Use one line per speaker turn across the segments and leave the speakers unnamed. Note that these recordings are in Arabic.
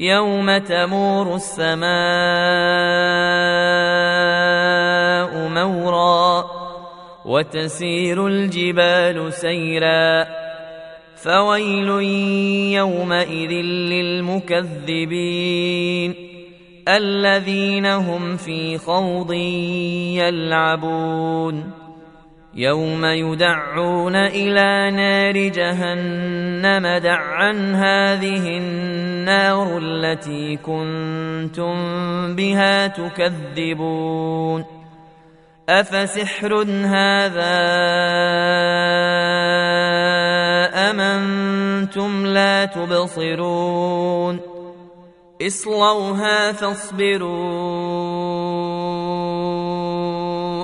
يوم تمور السماء مورا وتسير الجبال سيرا فويل يومئذ للمكذبين الذين هم في خوض يلعبون يوم يدعون إلى نار جهنم دعا هذه النار التي كنتم بها تكذبون. أفسحر هذا أم أنتم لا تبصرون؟ اصلوها فاصبروا.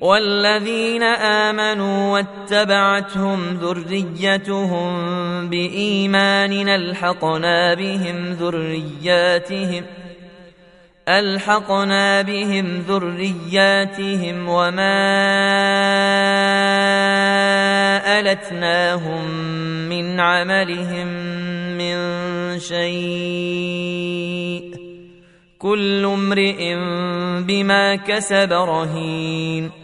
والذين آمنوا واتبعتهم ذريتهم بايمان ألحقنا بهم ذرياتهم ألحقنا بهم ذرياتهم وما ألتناهم من عملهم من شيء كل امرئ بما كسب رهين.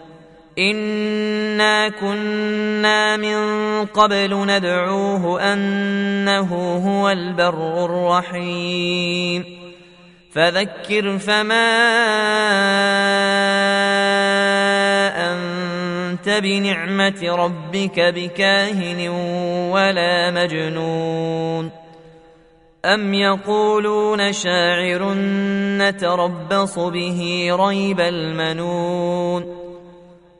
انا كنا من قبل ندعوه انه هو البر الرحيم فذكر فما انت بنعمه ربك بكاهن ولا مجنون ام يقولون شاعر نتربص به ريب المنون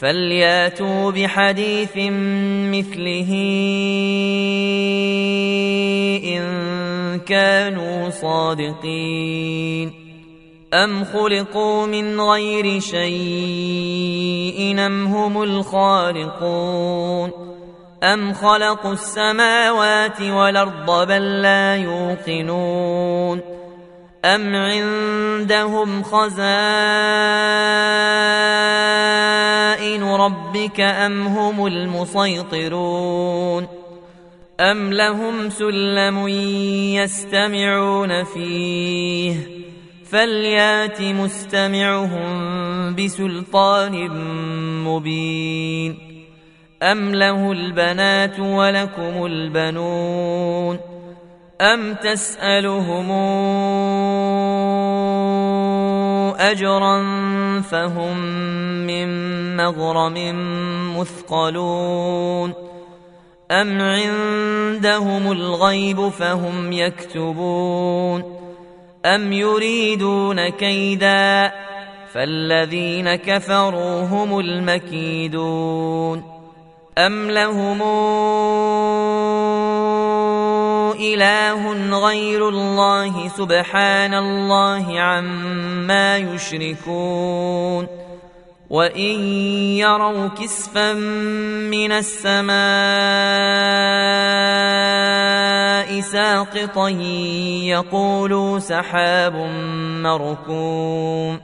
فلياتوا بحديث مثله ان كانوا صادقين أم خلقوا من غير شيء أم هم الخالقون أم خلقوا السماوات والأرض بل لا يوقنون أم عندهم خزائن ربك أم هم المسيطرون أم لهم سلم يستمعون فيه فليات مستمعهم بسلطان مبين أم له البنات ولكم البنون أم تسألهم أجرا فهم من مغرم مثقلون أم عندهم الغيب فهم يكتبون أم يريدون كيدا فالذين كفروا هم المكيدون أم لهم إله غير الله سبحان الله عما يشركون. وإن يروا كسفا من السماء ساقطا يقولوا سحاب مركوم.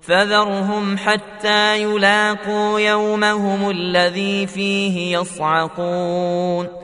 فذرهم حتى يلاقوا يومهم الذي فيه يصعقون.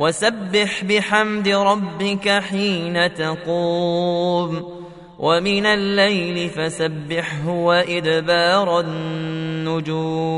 وسبح بحمد ربك حين تقوم ومن الليل فسبحه وإدبار النجوم